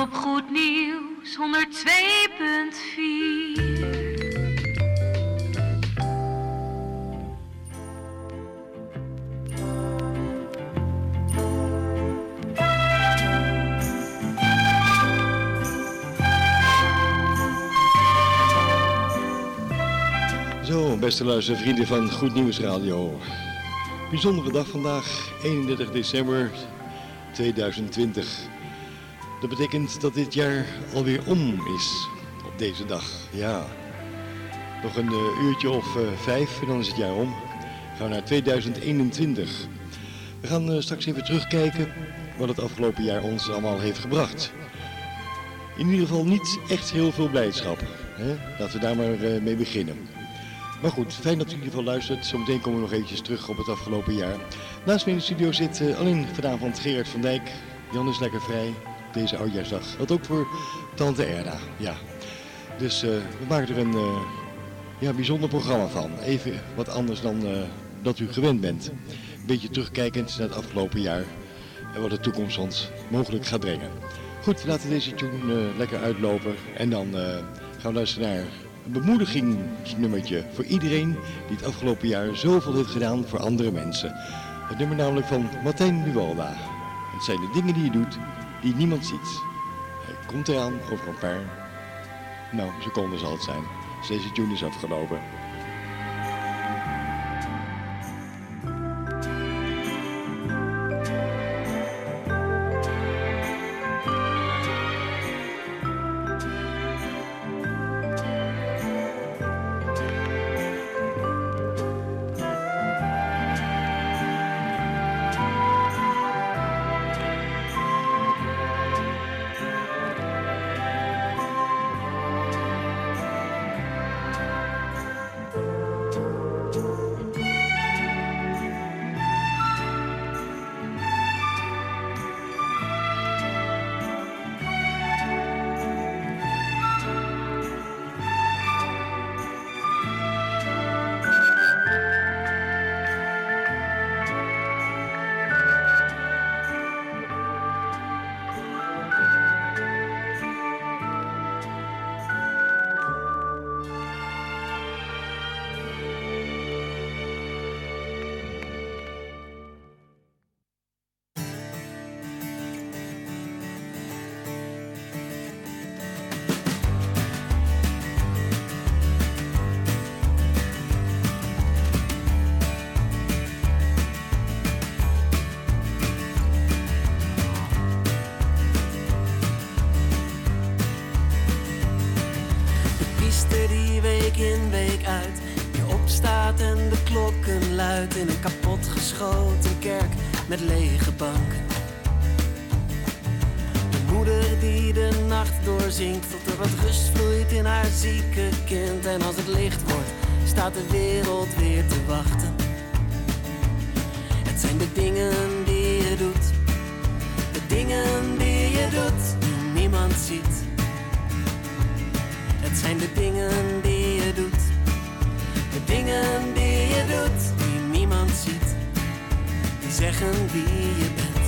Op Goed Nieuws 102.4. beste luistervrienden van Goed Nieuws Radio. Bijzondere dag vandaag, 31 december 2020. Dat betekent dat dit jaar alweer om is op deze dag. Ja, nog een eh, uurtje of eh, vijf en dan is het jaar om. Gaan we naar 2021. We gaan eh, straks even terugkijken wat het afgelopen jaar ons allemaal heeft gebracht. In ieder geval niet echt heel veel blijdschap. Hè? Laten we daar maar mee beginnen. Maar goed, fijn dat u in ieder geval luistert. Zometeen komen we nog eventjes terug op het afgelopen jaar. Naast me in de studio zit eh, alleen vanavond Gerard van Dijk. Jan is lekker vrij deze oudjaarsdag. Wat ook voor tante Erda, ja. Dus eh, we maken er een eh, ja, bijzonder programma van. Even wat anders dan dat u gewend bent. Een beetje terugkijkend naar het afgelopen jaar. En wat de toekomst ons mogelijk gaat brengen. Goed, we laten deze tune lekker uitlopen. En dan gaan we luisteren naar bemoedigingsnummertje voor iedereen die het afgelopen jaar zoveel heeft gedaan voor andere mensen. Het nummer namelijk van Martijn Buwalda. Het zijn de dingen die je doet die niemand ziet. Hij komt eraan over een paar, nou, seconden zal het zijn. Deze tune is afgelopen. In een kapotgeschoten kerk met lege banken. De moeder die de nacht doorzingt tot er wat rust vloeit in haar zieke kind. En als het licht wordt, staat de wereld weer te wachten. Het zijn de dingen die je doet, de dingen die je doet, die niemand ziet. Het zijn de dingen die je doet. De dingen zeggen wie je bent.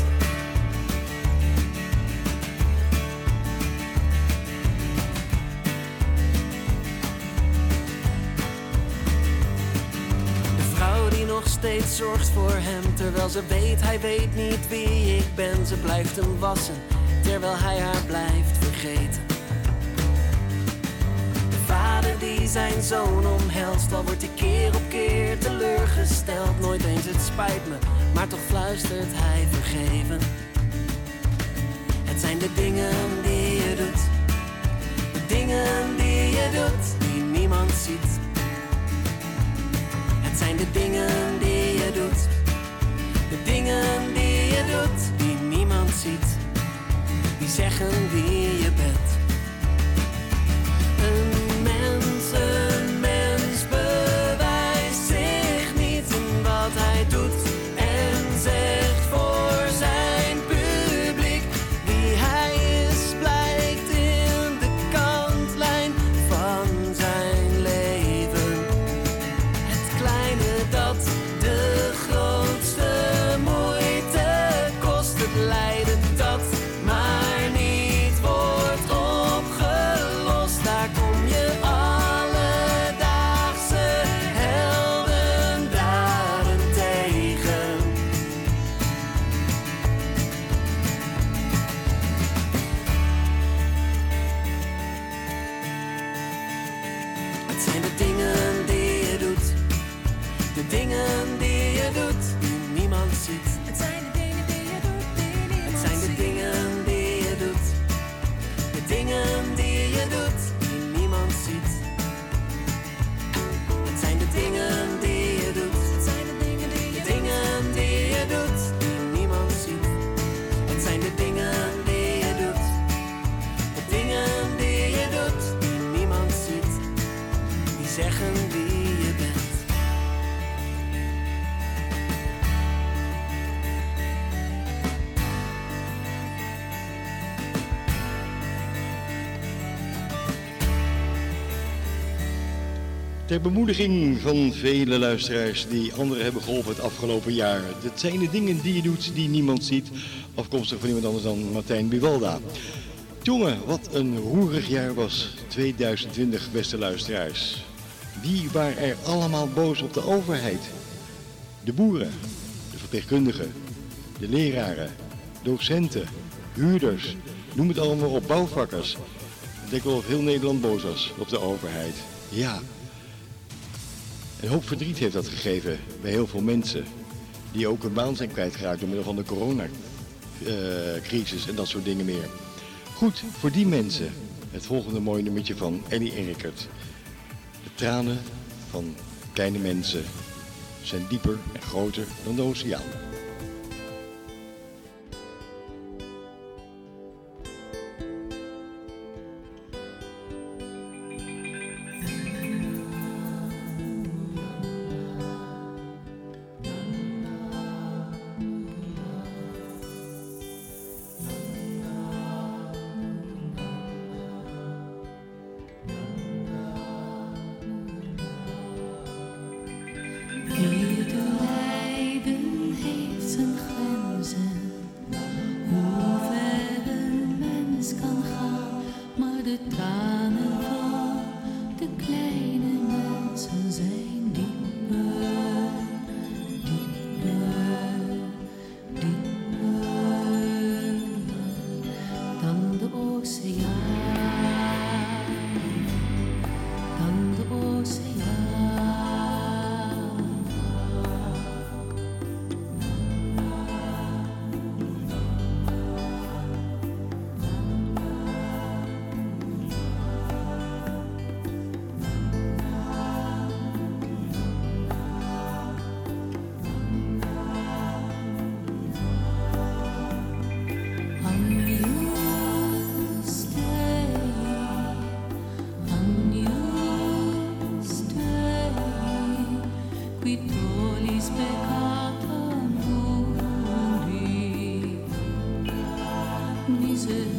De vrouw die nog steeds zorgt voor hem, terwijl ze weet, hij weet niet wie ik ben. Ze blijft hem wassen, terwijl hij haar blijft vergeten. De vader die zijn zoon omhelst, al wordt hij keer op keer teleurgesteld. Nooit eens het spijt me maar toch fluistert hij vergeven. Het zijn de dingen die je doet, de dingen die je doet, die niemand ziet. Het zijn de dingen die je doet, de dingen die je doet, die niemand ziet. Die zeggen wie je bent. Ter bemoediging van vele luisteraars die anderen hebben geholpen het afgelopen jaar. Het zijn de dingen die je doet die niemand ziet. Afkomstig van iemand anders dan Martijn Bivalda. Jongen, wat een roerig jaar was 2020, beste luisteraars. Wie waren er allemaal boos op de overheid? De boeren, de verpleegkundigen, de leraren, docenten, huurders, noem het allemaal op, bouwvakkers. Ik denk wel of heel Nederland boos was op de overheid. Ja, een hoop verdriet heeft dat gegeven bij heel veel mensen. Die ook hun baan zijn kwijtgeraakt door middel van de coronacrisis en dat soort dingen meer. Goed, voor die mensen het volgende mooie nummertje van Ellie en Rickert. De tranen van kleine mensen zijn dieper en groter dan de oceaan. roses.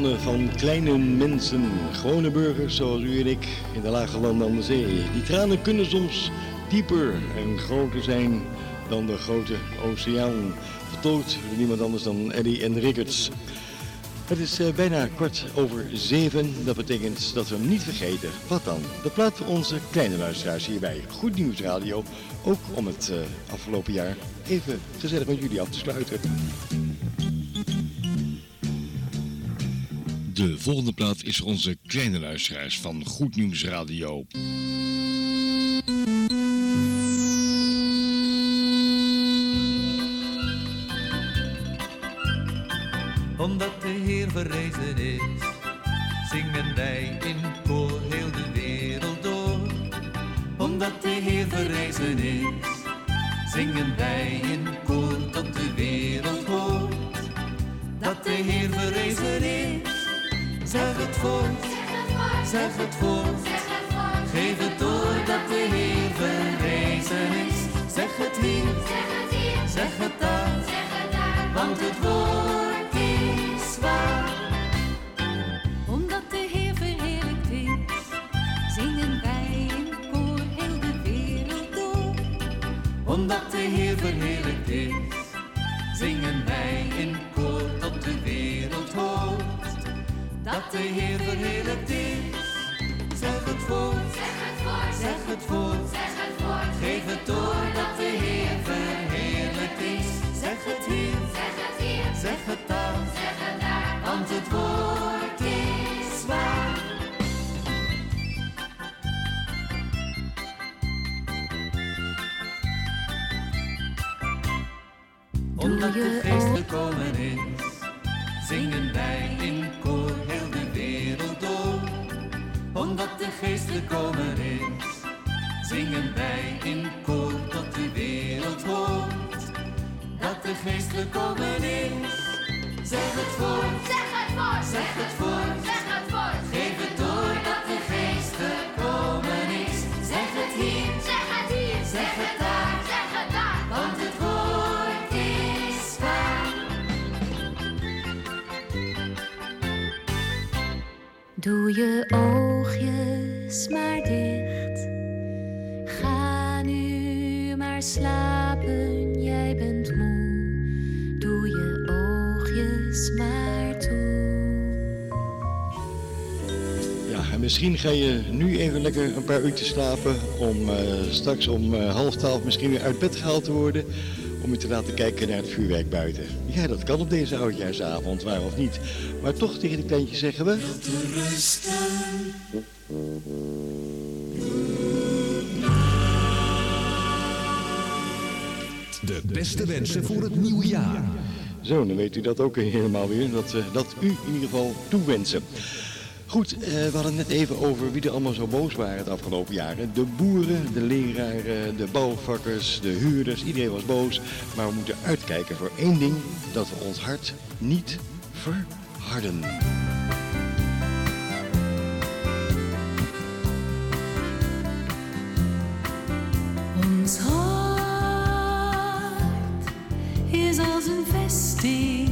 Van kleine mensen, gewone burgers zoals u en ik in de lage landen aan de zee. Die tranen kunnen soms dieper en groter zijn dan de grote oceaan. Vertolkt door niemand anders dan Eddie en Rickards. Het is uh, bijna kwart over zeven. Dat betekent dat we hem niet vergeten. Wat dan? De plaat voor onze kleine luisteraars hierbij. Goed Nieuws Radio. Ook om het uh, afgelopen jaar even gezellig met jullie af te sluiten. De volgende plaat is voor onze kleine luisteraars van Goed Nieuws Radio. Omdat de Heer verrezen is, zingen wij in koor heel de wereld door. Omdat de Heer verrezen is, zingen wij in koor tot de wereld hoort. Dat de Heer verrezen is, zeg het voort, zeg het voort. Geef het door dat de Heer verrezen is. Zeg het hier, zeg het daar, want het woord is waar. Omdat de Heer verheerlijkt is, zingen wij in koor heel de wereld door. Omdat de Heer verheerlijkt is, zingen wij in koor tot de wereld hoort. Dat de Heer verheerlijkt is, zeg het voort, zeg het voort. Geef het door dat de Heer verheerlijkt is. Zeg het hier, zeg het daar, want het woord is waar. Omdat de geest gekomen is, zingen wij geest gekomen is, zingen wij in koor tot de wereld hoort. Dat de geest gekomen is, zeg het voort, Zeg het voort, zeg het voort. zeg het voort. Geef het door dat de geest gekomen is. Zeg het hier, Zeg het hier, zeg het daar, zeg het daar. want het woord is waar. Doe je maar dicht. Ga nu maar slapen, jij bent moe. Doe je oogjes maar toe. Ja, en misschien ga je nu even lekker een paar uurtjes slapen om eh, straks om eh, half twaalf misschien weer uit bed gehaald te worden. Om je te laten kijken naar het vuurwerk buiten. Ja, dat kan op deze oudjaarsavond, waar of niet. Maar toch tegen de kleintjes zeggen we... De beste wensen voor het nieuwe jaar. Zo, dan weet u dat ook helemaal weer. Dat, eh, dat u in ieder geval toewensen. Goed, eh, we hadden het net even over wie er allemaal zo boos waren het afgelopen jaren. De boeren, de leraren, de bouwvakkers, de huurders, iedereen was boos. Maar we moeten uitkijken voor één ding, dat we ons hart niet verharden. Ons hart als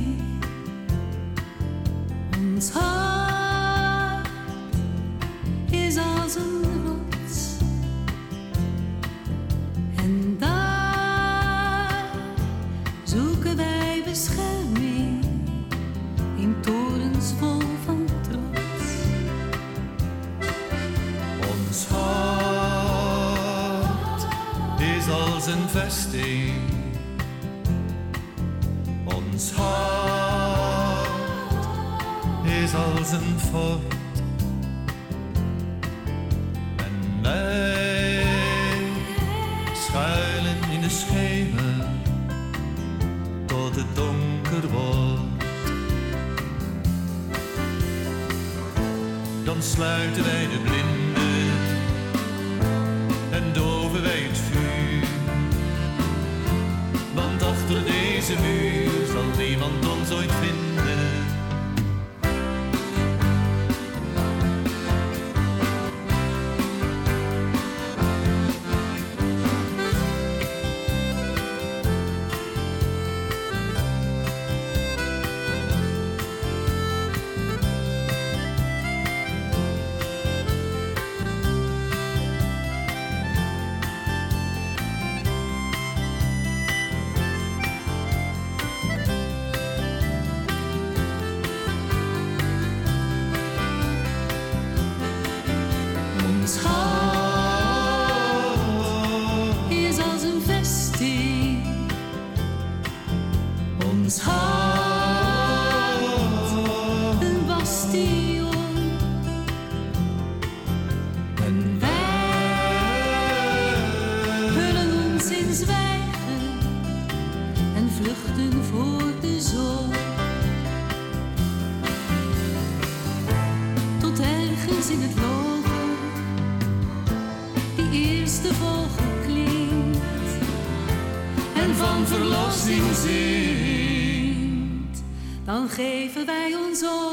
geven wij ons over.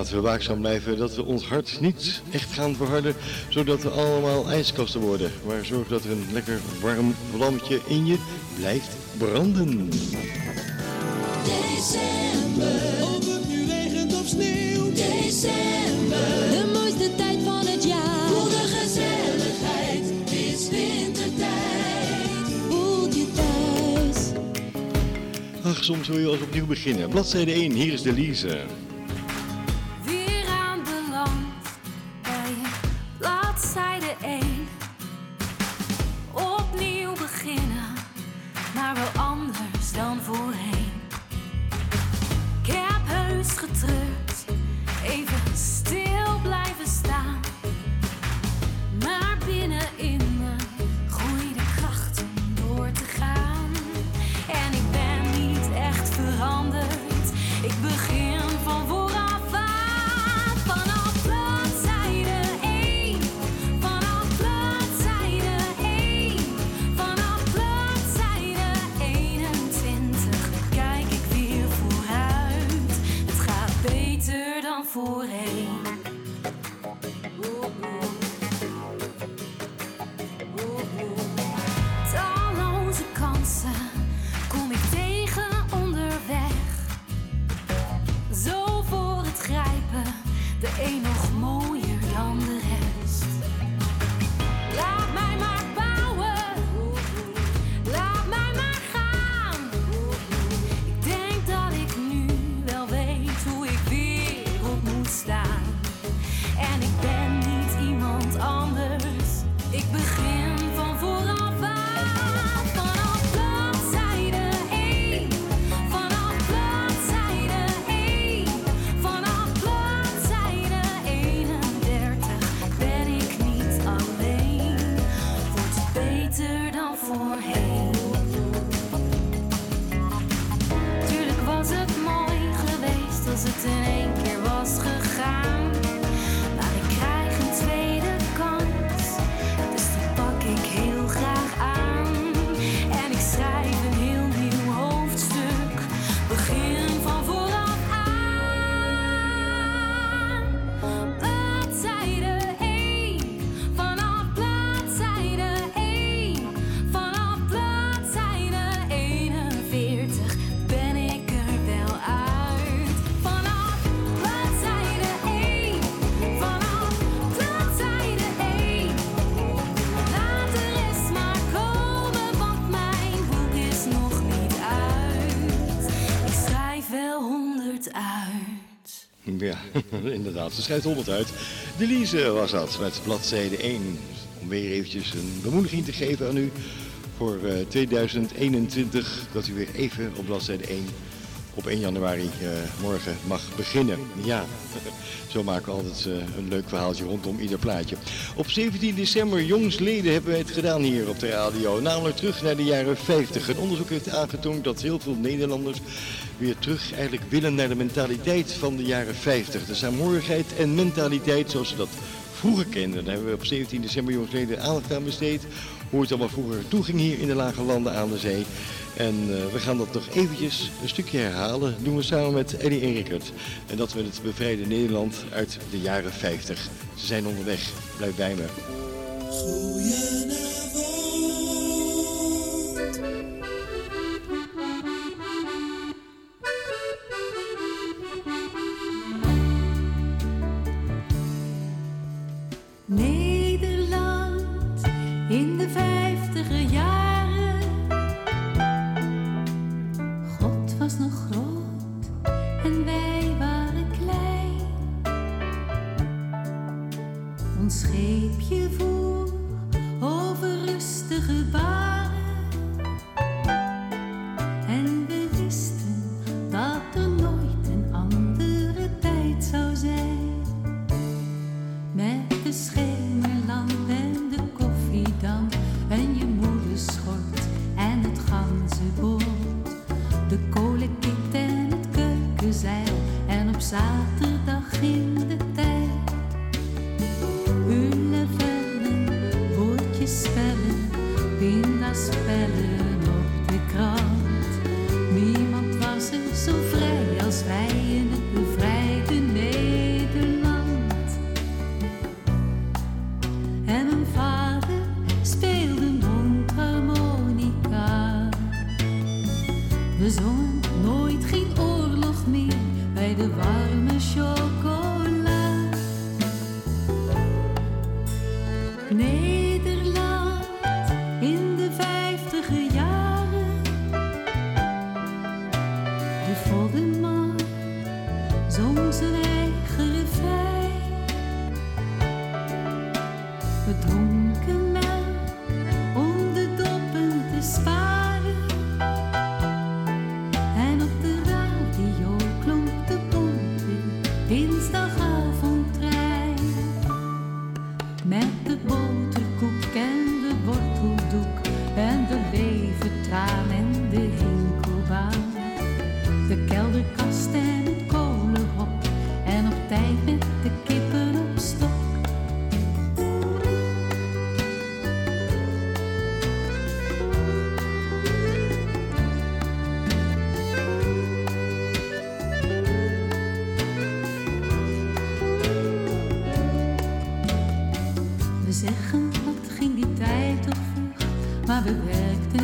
Laten we waakzaam blijven dat we ons hart niet echt gaan verharden, zodat we allemaal ijskasten worden. Maar zorg dat er een lekker warm vlammetje in je blijft branden. Of het nu regent of sneeuwt. December. De mooiste tijd van het jaar. Voel de gezelligheid. Het is wintertijd. Voelt je thuis. Ach, soms wil je eens opnieuw beginnen. Bladzijde 1, hier is de Lise. Ja, inderdaad, ze schrijft 100 uit. De Lise was dat, met bladzijde 1. Om weer eventjes een bemoediging te geven aan u voor eh, 2021. Dat u weer even op bladzijde 1 op 1 januari eh, morgen mag beginnen. Ja, zo maken we altijd eh, een leuk verhaaltje rondom ieder plaatje. Op 17 december, jongsleden, hebben wij het gedaan hier op de radio. Namelijk terug naar de jaren 50. Een onderzoek heeft aangetoond dat heel veel Nederlanders weer terug eigenlijk willen naar de mentaliteit van de jaren 50. De saamhorigheid en mentaliteit zoals ze dat vroeger kenden. Daar hebben we op 17 december jongsleden aandacht aan besteed. Hoe het allemaal vroeger toeging hier in de lage landen aan de zee. En eh, we gaan dat nog eventjes een stukje herhalen. doen we samen met Eddie en Rickert. En dat we het bevrijde Nederland uit de jaren 50. Ze zijn onderweg. Blijf bij me. Nederland terug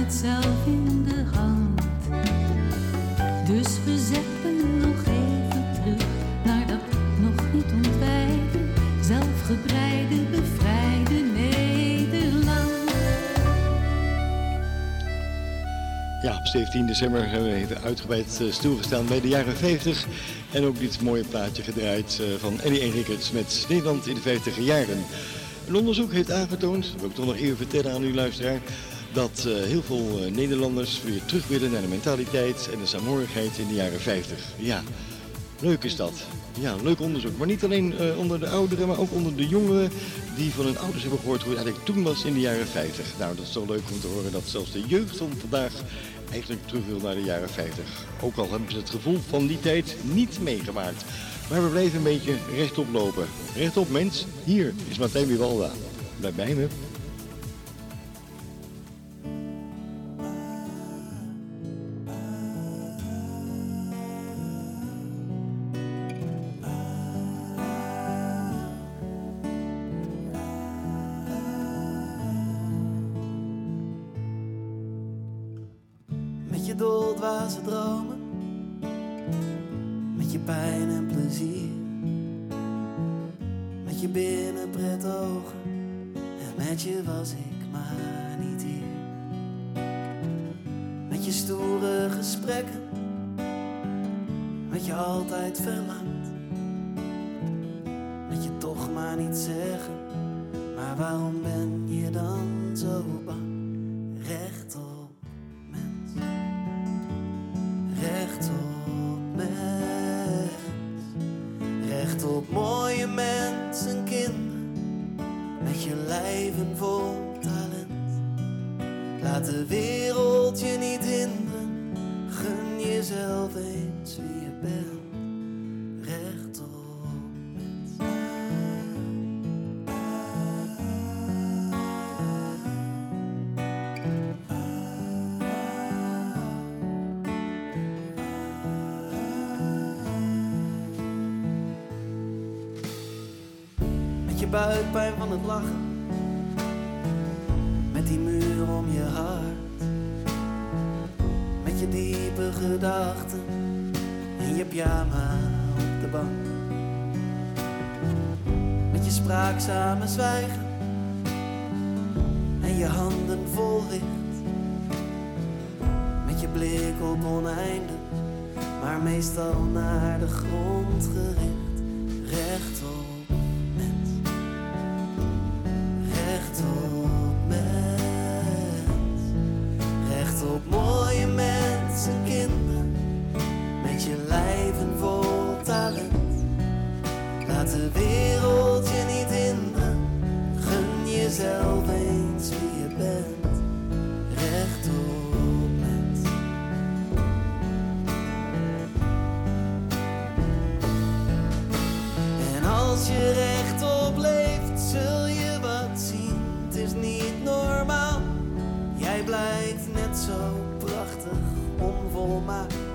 zelf in de hand. Dus we zetten nog even terug naar dat nog niet ontwijde, zelfgebreide, bevrijde Nederland. Ja, op 17 december hebben we even uitgebreid eh, stilgestaan bij de jaren 50. En ook dit mooie plaatje gedraaid eh, van Eddie Enriquets met Nederland in de 50 jaren. Een onderzoek heeft aangetoond, dat wil ik toch nog even vertellen aan uw luisteraar, dat eh, heel veel eh, Nederlanders weer terug willen naar de mentaliteit en de saamhorigheid in de jaren 50. Ja, leuk is dat. Ja, leuk onderzoek. Maar niet alleen eh, onder de ouderen, maar ook onder de jongeren die van hun ouders hebben gehoord hoe het eigenlijk toen was in de jaren 50. Nou, dat is toch leuk om te horen dat zelfs de jeugd van vandaag eigenlijk terug wil naar de jaren 50. Ook al hebben ze het gevoel van die tijd niet meegemaakt. Maar we blijven een beetje rechtop lopen. Rechtop mens, hier is Martijn Wiewalda. Blijf bij me. Maar niet zeggen, maar waarom ben je dan zo bang? Rechtop buikpijn van het lachen. my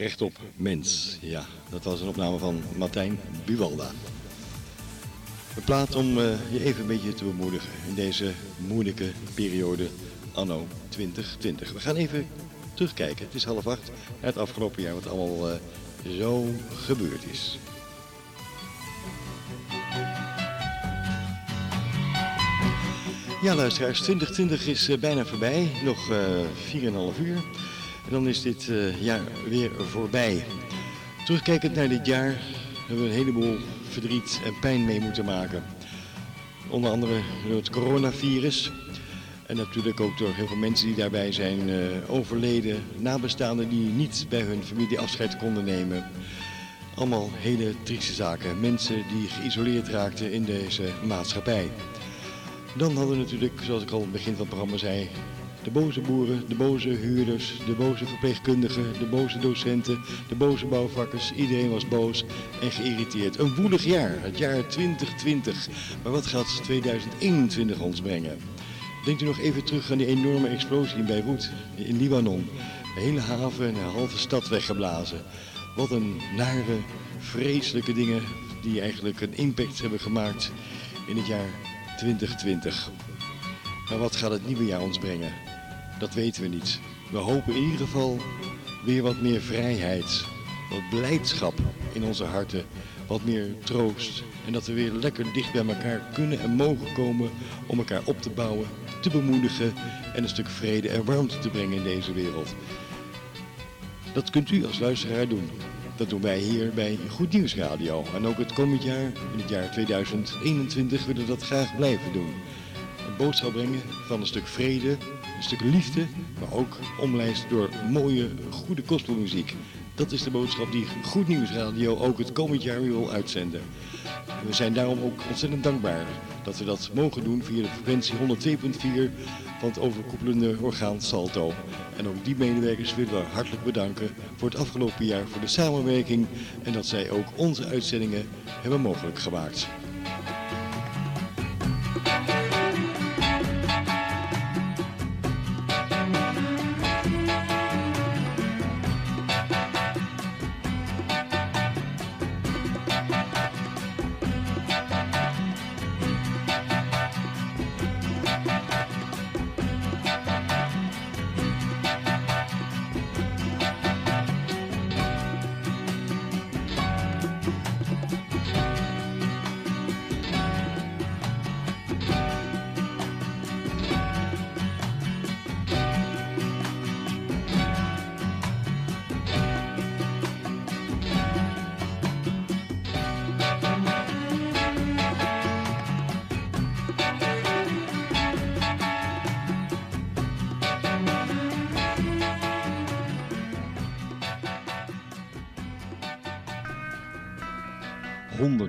Rechtop mens, ja, dat was een opname van Martijn Buwalda. Een plaat om eh, je even een beetje te bemoedigen in deze moeilijke periode anno 2020. We gaan even terugkijken, het is half acht, het afgelopen jaar wat allemaal eh, zo gebeurd is. Ja luisteraars, 2020 is eh, bijna voorbij, nog eh 4,5 uur. Dan is dit eh, jaar weer voorbij. Terugkijkend naar dit jaar hebben we een heleboel verdriet en pijn mee moeten maken. Onder andere door het coronavirus. En natuurlijk ook door heel veel mensen die daarbij zijn eh, overleden. Nabestaanden die niet bij hun familie afscheid konden nemen. Allemaal hele trieste zaken. Mensen die geïsoleerd raakten in deze maatschappij. Dan hadden we natuurlijk, zoals ik al aan het begin van het programma zei, de boze boeren, de boze huurders, de boze verpleegkundigen, de boze docenten, de boze bouwvakkers. Iedereen was boos en geïrriteerd. Een woelig jaar, het jaar 2020. Maar wat gaat 2021 ons brengen? Denkt u nog even terug aan die enorme explosie in Beirut, in Libanon. De hele haven en een halve stad weggeblazen. Wat een nare, vreselijke dingen die eigenlijk een impact hebben gemaakt in het jaar 2020. Maar wat gaat het nieuwe jaar ons brengen? Dat weten we niet. We hopen in ieder geval weer wat meer vrijheid, wat blijdschap in onze harten, wat meer troost. En dat we weer lekker dicht bij elkaar kunnen en mogen komen om elkaar op te bouwen, te bemoedigen en een stuk vrede en warmte te brengen in deze wereld. Dat kunt u als luisteraar doen. Dat doen wij hier bij Goed Nieuws Radio. En ook het komend jaar, in het jaar 2021, willen we dat graag blijven doen. Een boodschap brengen van een stuk vrede, stuk liefde, maar ook omlijst door mooie, goede gospelmuziek. Dat is de boodschap die Goed Nieuws Radio ook het komend jaar weer wil uitzenden. En we zijn daarom ook ontzettend dankbaar dat we dat mogen doen via de frequentie 102.4 van het overkoepelende orgaan Salto. En ook die medewerkers willen we hartelijk bedanken voor het afgelopen jaar voor de samenwerking en dat zij ook onze uitzendingen hebben mogelijk gemaakt.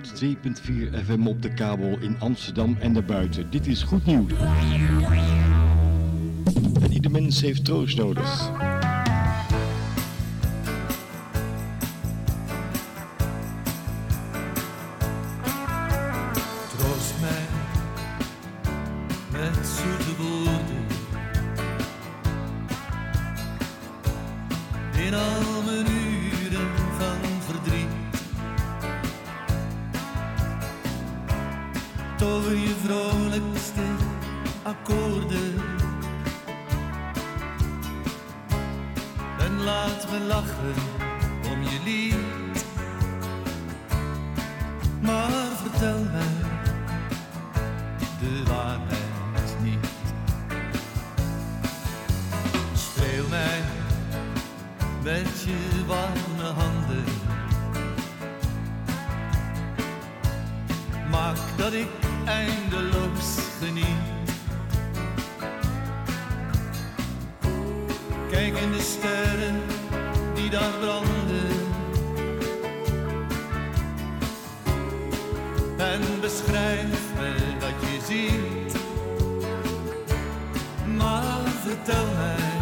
102.4 FM op de kabel in Amsterdam en daarbuiten. Dit is goed nieuws. En ieder mens heeft troost nodig. Met je warme handen. Maak dat ik eindeloos geniet. Kijk in de sterren die daar branden. en beschrijf me wat je ziet. Maar vertel mij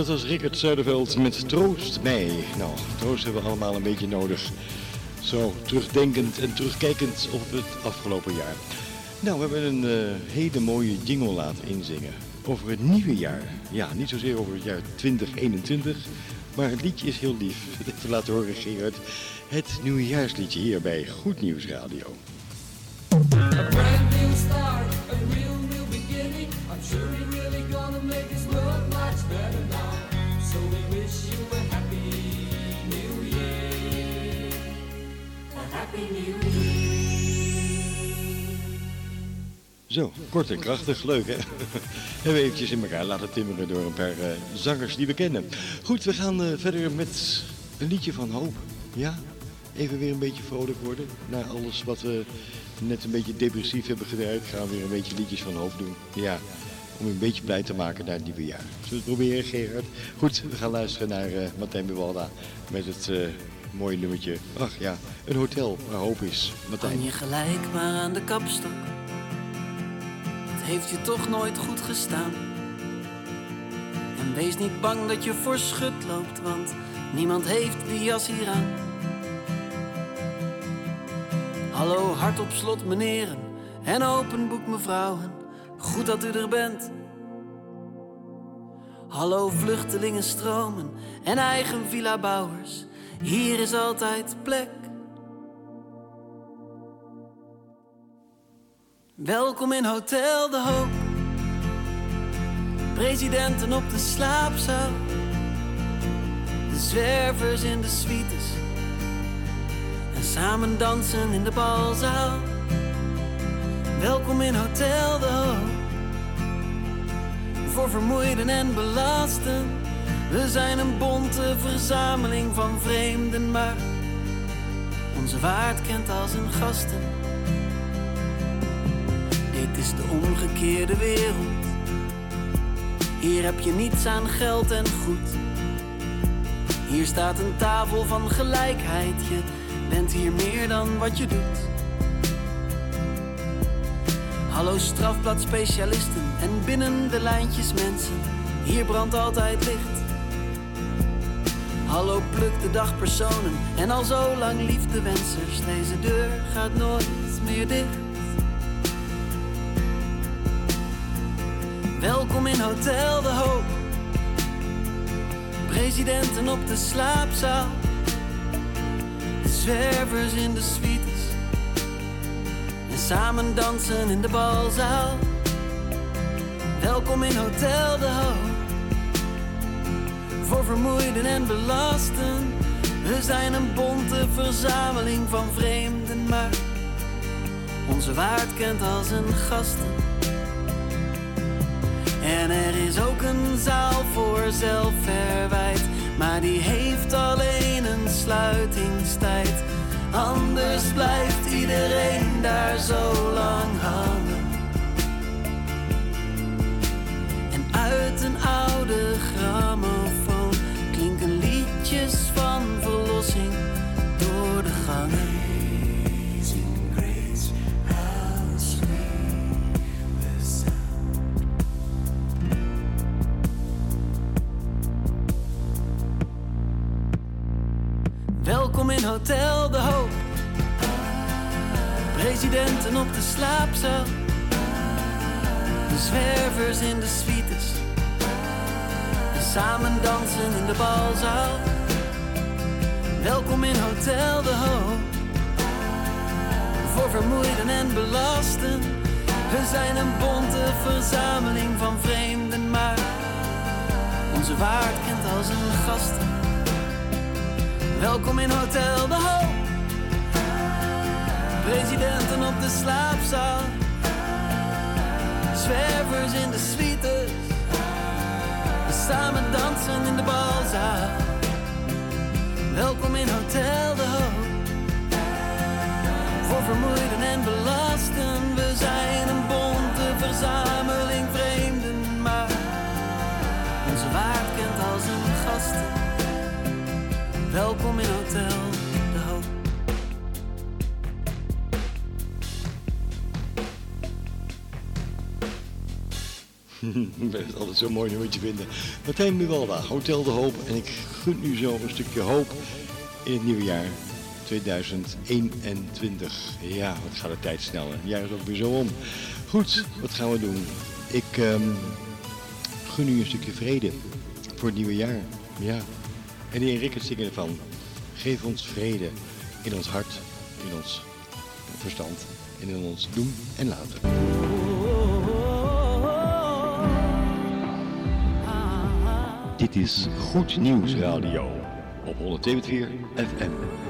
Dat was Rickert Zuiderveld met Troost mij. Nou, troost hebben we allemaal een beetje nodig. Zo terugdenkend en terugkijkend op het afgelopen jaar. Nou, we hebben een eh, hele mooie jingle laten inzingen. Over het nieuwe jaar. Ja, niet zozeer over het jaar 2021. Maar het liedje is heel lief. Even laten horen, Gerard. Het nieuwjaarsliedje hier bij Goed Nieuws Radio. Zo, kort en krachtig, leuk hè? Hebben we eventjes in elkaar laten timmeren door een paar eh, zangers die we kennen. Goed, we gaan eh, verder met een liedje van hoop. Ja, even weer een beetje vrolijk worden. Na alles wat we net een beetje depressief hebben gedraaid, gaan we weer een beetje liedjes van hoop doen. Ja, om een beetje blij te maken naar het nieuwe jaar. Zullen we het proberen, Gerard? Goed, we gaan luisteren naar eh Martijn Bewalda met het mooie nummertje. Ach ja, een hotel waar hoop is. Martijn. Kan je gelijk maar aan de kapstok. Heeft je toch nooit goed gestaan. En wees niet bang dat je voor schut loopt, want niemand heeft die jas hier aan. Hallo, hart op slot, meneren en open boek, mevrouwen. goed dat u er bent. Hallo vluchtelingenstromen en eigen villa-bouwers, hier is altijd plek. Welkom in Hotel De Hoop. Presidenten op de slaapzaal. De zwervers in de suites. En samen dansen in de balzaal. Welkom in Hotel De Hoop. Voor vermoeiden en belasten. We zijn een bonte verzameling van vreemden, maar onze waard kent als een gasten. Dit is de omgekeerde wereld. Hier heb je niets aan geld en goed. Hier staat een tafel van gelijkheid. Je bent hier meer dan wat je doet. Hallo strafbladspecialisten en binnen de lijntjes mensen. Hier brandt altijd licht. Hallo pluk de dagpersonen en al zo lang liefdewensers. Deze deur gaat nooit meer dicht. Welkom in Hotel De Hoop. Presidenten op de slaapzaal. De zwervers in de suites. En samen dansen in de balzaal. Welkom in Hotel De Hoop. Voor vermoeiden en belasten. We zijn een bonte verzameling van vreemden, maar onze waard kent als een gasten. En er is ook een zaal voor zelfverwijt, maar die heeft alleen een sluitingstijd. Anders blijft iedereen daar zo lang hangen. En uit een oude grammofoon klinken liedjes van verlossing Welkom in Hotel De Hoop. Presidenten op de slaapzaal. De zwervers in de suites. En samen dansen in de balzaal. Welkom in Hotel De Hoop. Voor vermoeiden en belasten. We zijn een bonte verzameling van vreemden, maar onze waard kent als een gasten. Welkom in Hotel De Hoop. Presidenten op de slaapzaal. Zwervers in de suites. We samen dansen in de balzaal. Welkom in Hotel De Hoop. Voor vermoeiden en belasten. We zijn een bonte verzameling vreemden, maar onze waard kent als een gasten. Welkom in Hotel De Hoop. Ik ben het altijd zo'n mooi nummertje vinden. Martijn Buwalda, Hotel De Hoop. En ik gun u zo een stukje hoop in het nieuwe jaar 2021. Ja, wat gaat de tijd snel. Het jaar is ook weer zo om. Goed, wat gaan we doen? Ik ehm, gun u een stukje vrede voor het nieuwe jaar. Ja. En heer Rickert zingen ervan. Geef ons vrede in ons hart, in ons verstand en in ons doen en laten. Dit is Goed Nieuws Radio op 102.4 FM.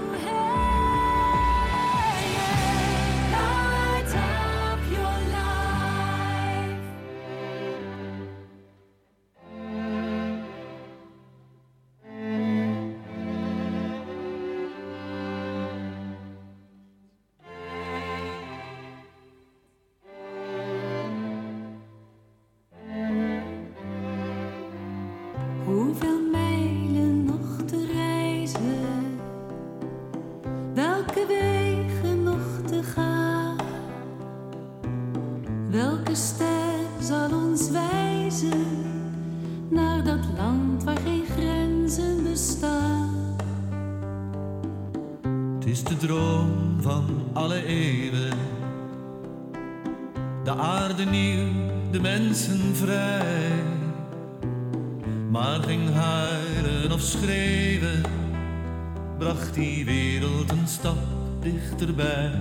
Die wereld een stap dichterbij.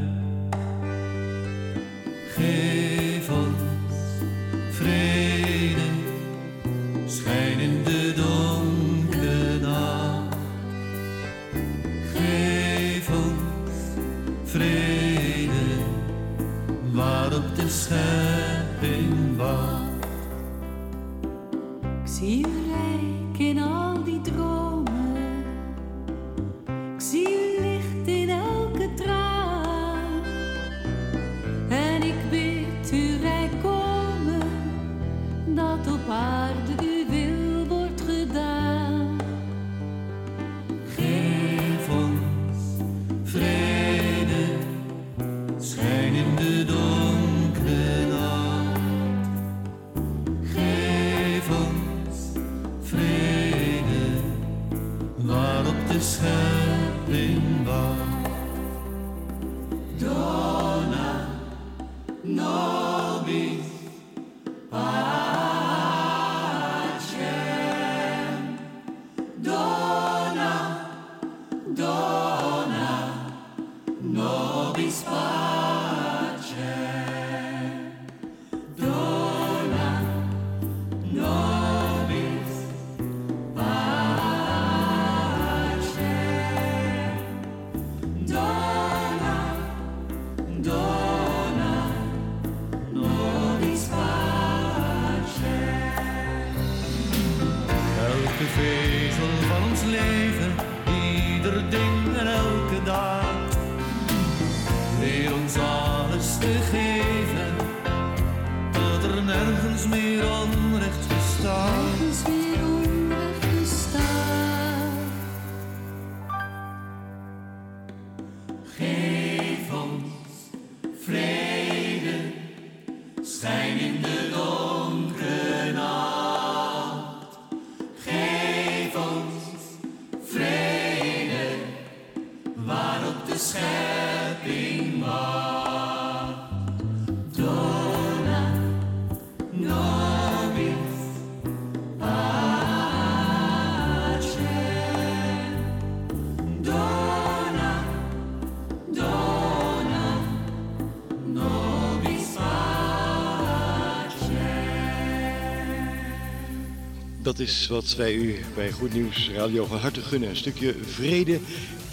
Dat is wat wij u bij Goed Nieuws Radio van harte gunnen. Een stukje vrede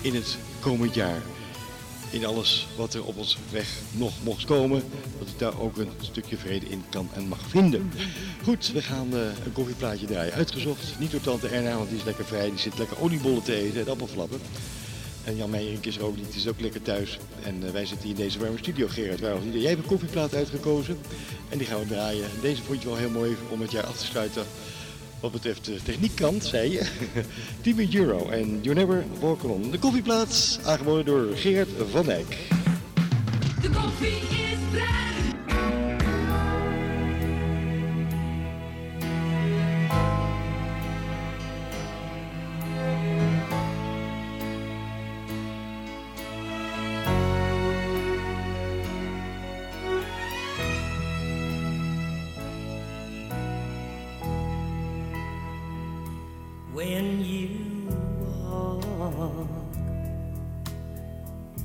in het komend jaar. In alles wat er op ons weg nog mocht komen, dat u daar ook een stukje vrede in kan en mag vinden. Goed, we gaan eh, een koffieplaatje draaien. Uitgezocht, niet door tante Erna, want die is lekker vrij. Die zit lekker oliebollen te eten en appelflappen. En Jan Meijerink is er ook niet, die is ook lekker thuis. En eh, wij zitten hier in deze warme studio. Gerard, waarom? Jij hebt een koffieplaat uitgekozen en die gaan we draaien. Deze vond je wel heel mooi om het jaar af te sluiten. Wat betreft de techniekkant, zei je. Team Euro en You Never Walk Alone. De koffieplaats, aangeboden door Gerard van Dijk. De koffie is. When you walk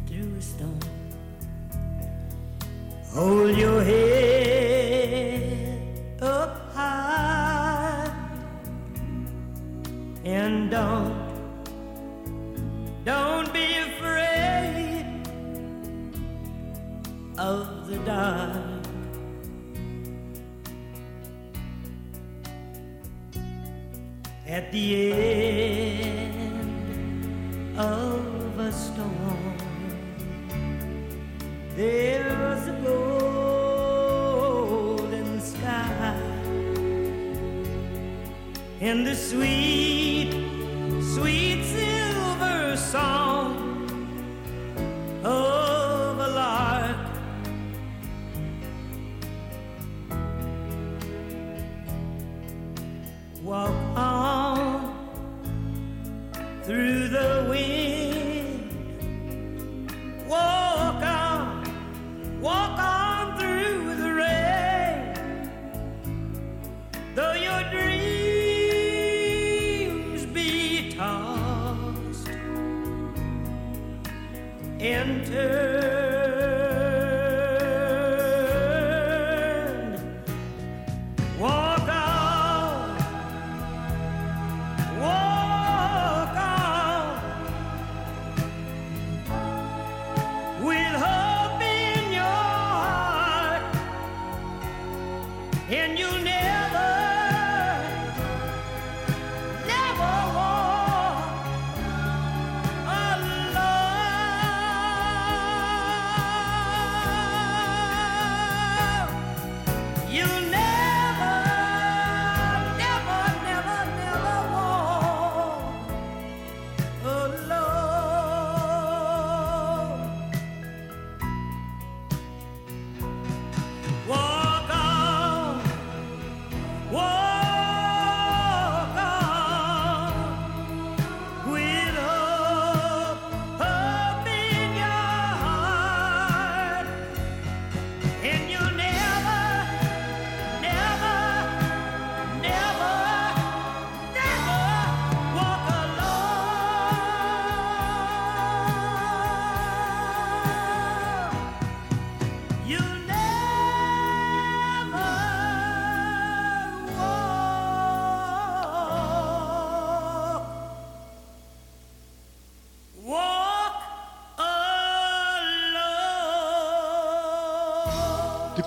through a storm. Hold your head the end.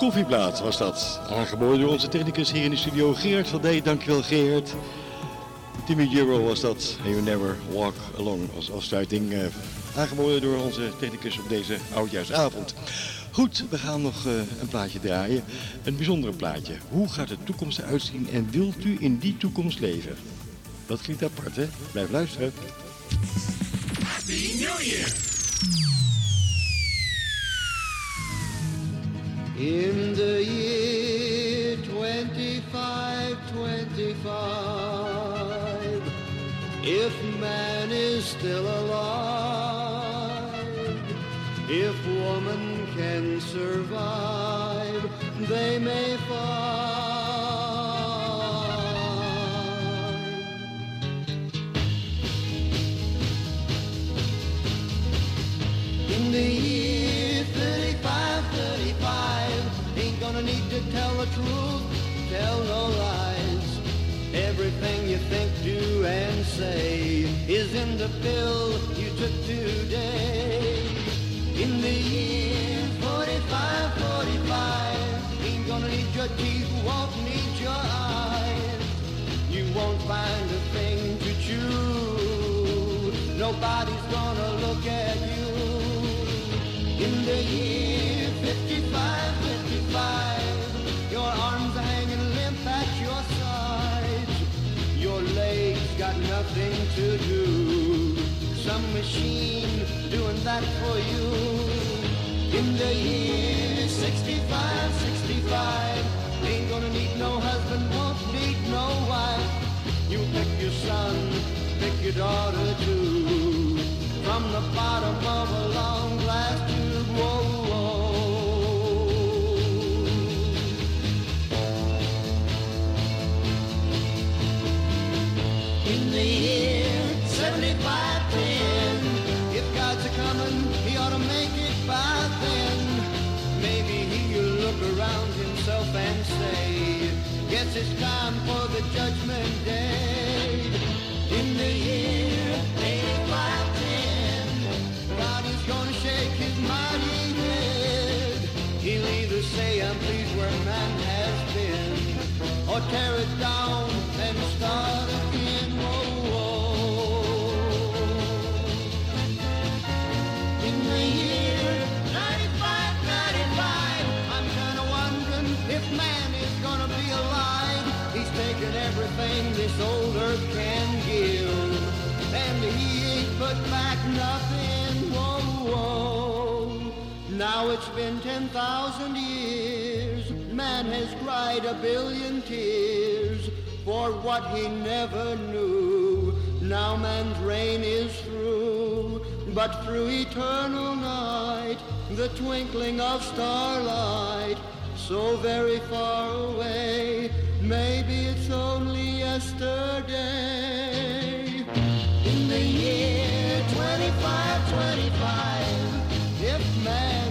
De koffieplaat was dat. Aangeboden door onze technicus hier in de studio Gerard van Dijk. Dankjewel Gerard. Timmy Euro was dat. And you never walk alone als afsluiting. eh, aangeboden door onze technicus op deze oudjaarsavond. Goed, we gaan nog eh, een plaatje draaien. Een bijzondere plaatje. Hoe gaat de toekomst eruit zien en wilt u in die toekomst leven? Dat klinkt apart, hè? Blijf luisteren. In the year 2525, if man is still alive, if woman can survive, they may find. In the pill you took today. In the year 45, 45, ain't gonna need your teeth, won't need your eyes. You won't find a thing to chew. Nobody's for you. In the year 65, 65, ain't gonna need no husband, won't need no wife. You pick your son, pick your daughter too. From the bottom of a long glass It's time for the judgment day. In the year 85, 10, God is gonna shake his mighty head. He'll either say, I'm pleased where man has been, or tear it down man has cried a billion tears for what he never knew. Now man's reign is through, but through eternal night, the twinkling of starlight, so very far away, maybe it's only yesterday. In the year 2525, a happy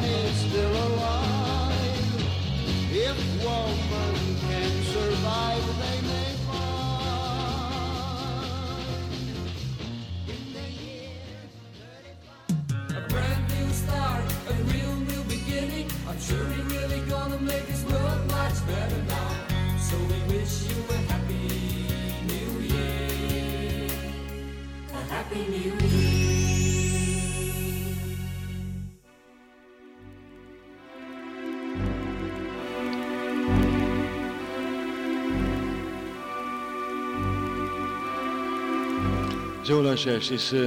Zo luisteraars, het is eh,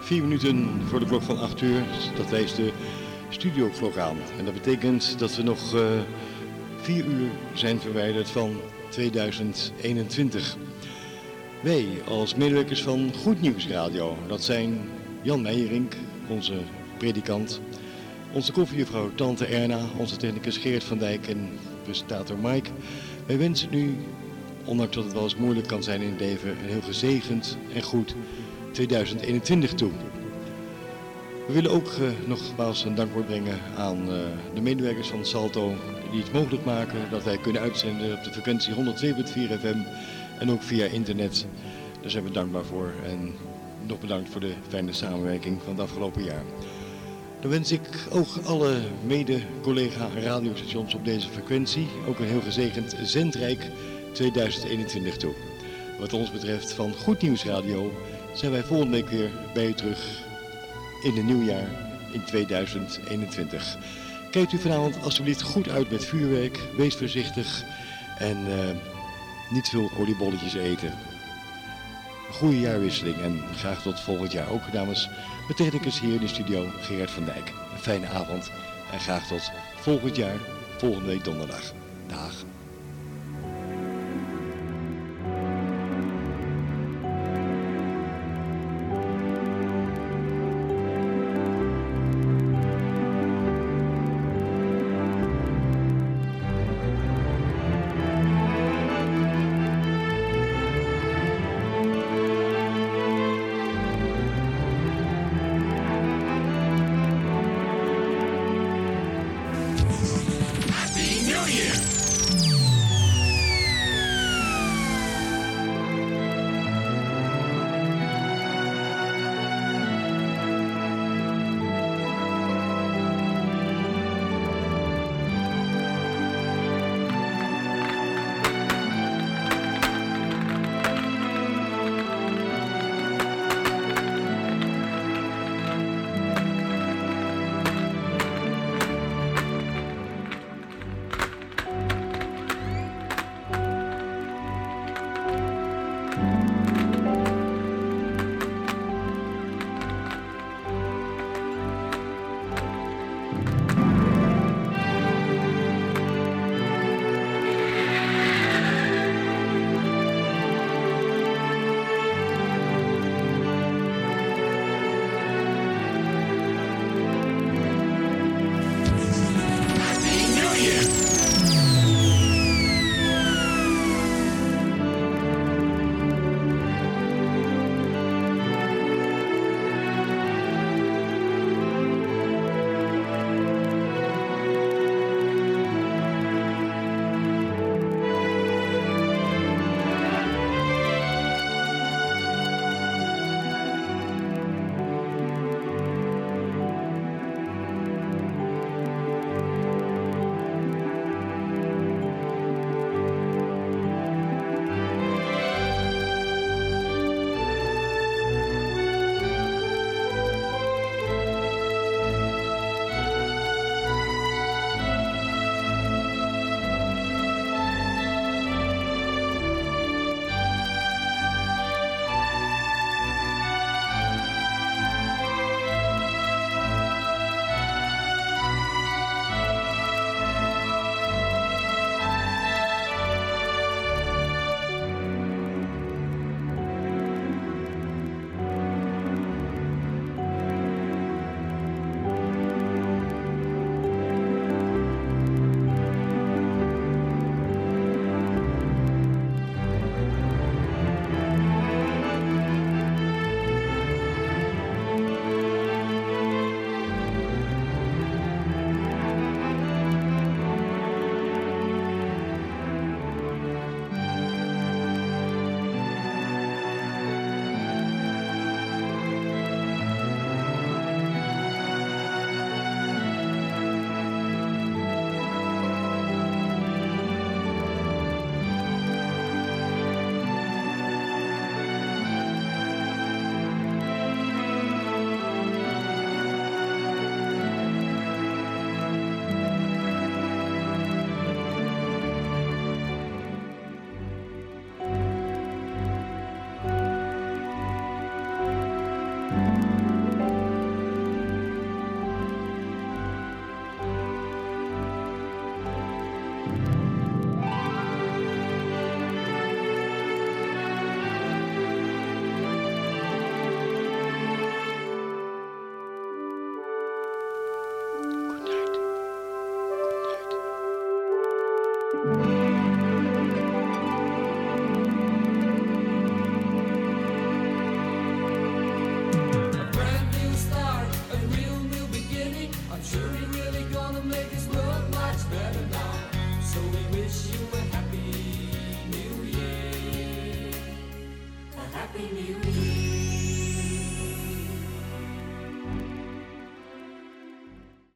vier minuten voor de klok van 8 uur. Dat wijst de studioklok aan. En dat betekent dat we nog eh, vier uur zijn verwijderd van 2021. Wij als medewerkers van Goed Nieuws Radio, dat zijn Jan Meijerink, onze predikant, onze koffiejuffrouw Tante Erna, onze technicus Geert van Dijk en presentator Mike. Wij wensen u ondanks dat het wel eens moeilijk kan zijn in het leven, een heel gezegend en goed 2021 toe. We willen ook uh, nogmaals een dankwoord brengen aan uh, de medewerkers van Salto die het mogelijk maken dat wij kunnen uitzenden op de frequentie 102.4 FM en ook via internet. Daar zijn we dankbaar voor en nog bedankt voor de fijne samenwerking van het afgelopen jaar. Dan wens ik ook alle mede-collega radiostations op deze frequentie ook een heel gezegend zendrijk 2021 toe. Wat ons betreft van Goed Nieuws Radio zijn wij volgende week weer bij u terug in het nieuwjaar in 2021. Kijkt u vanavond alsjeblieft goed uit met vuurwerk, wees voorzichtig en uh, niet veel oliebolletjes eten. Een goede jaarwisseling en graag tot volgend jaar ook namens de technicus hier in de studio Gerard van Dijk. Een fijne avond en graag tot volgend jaar, volgende week donderdag. Dag.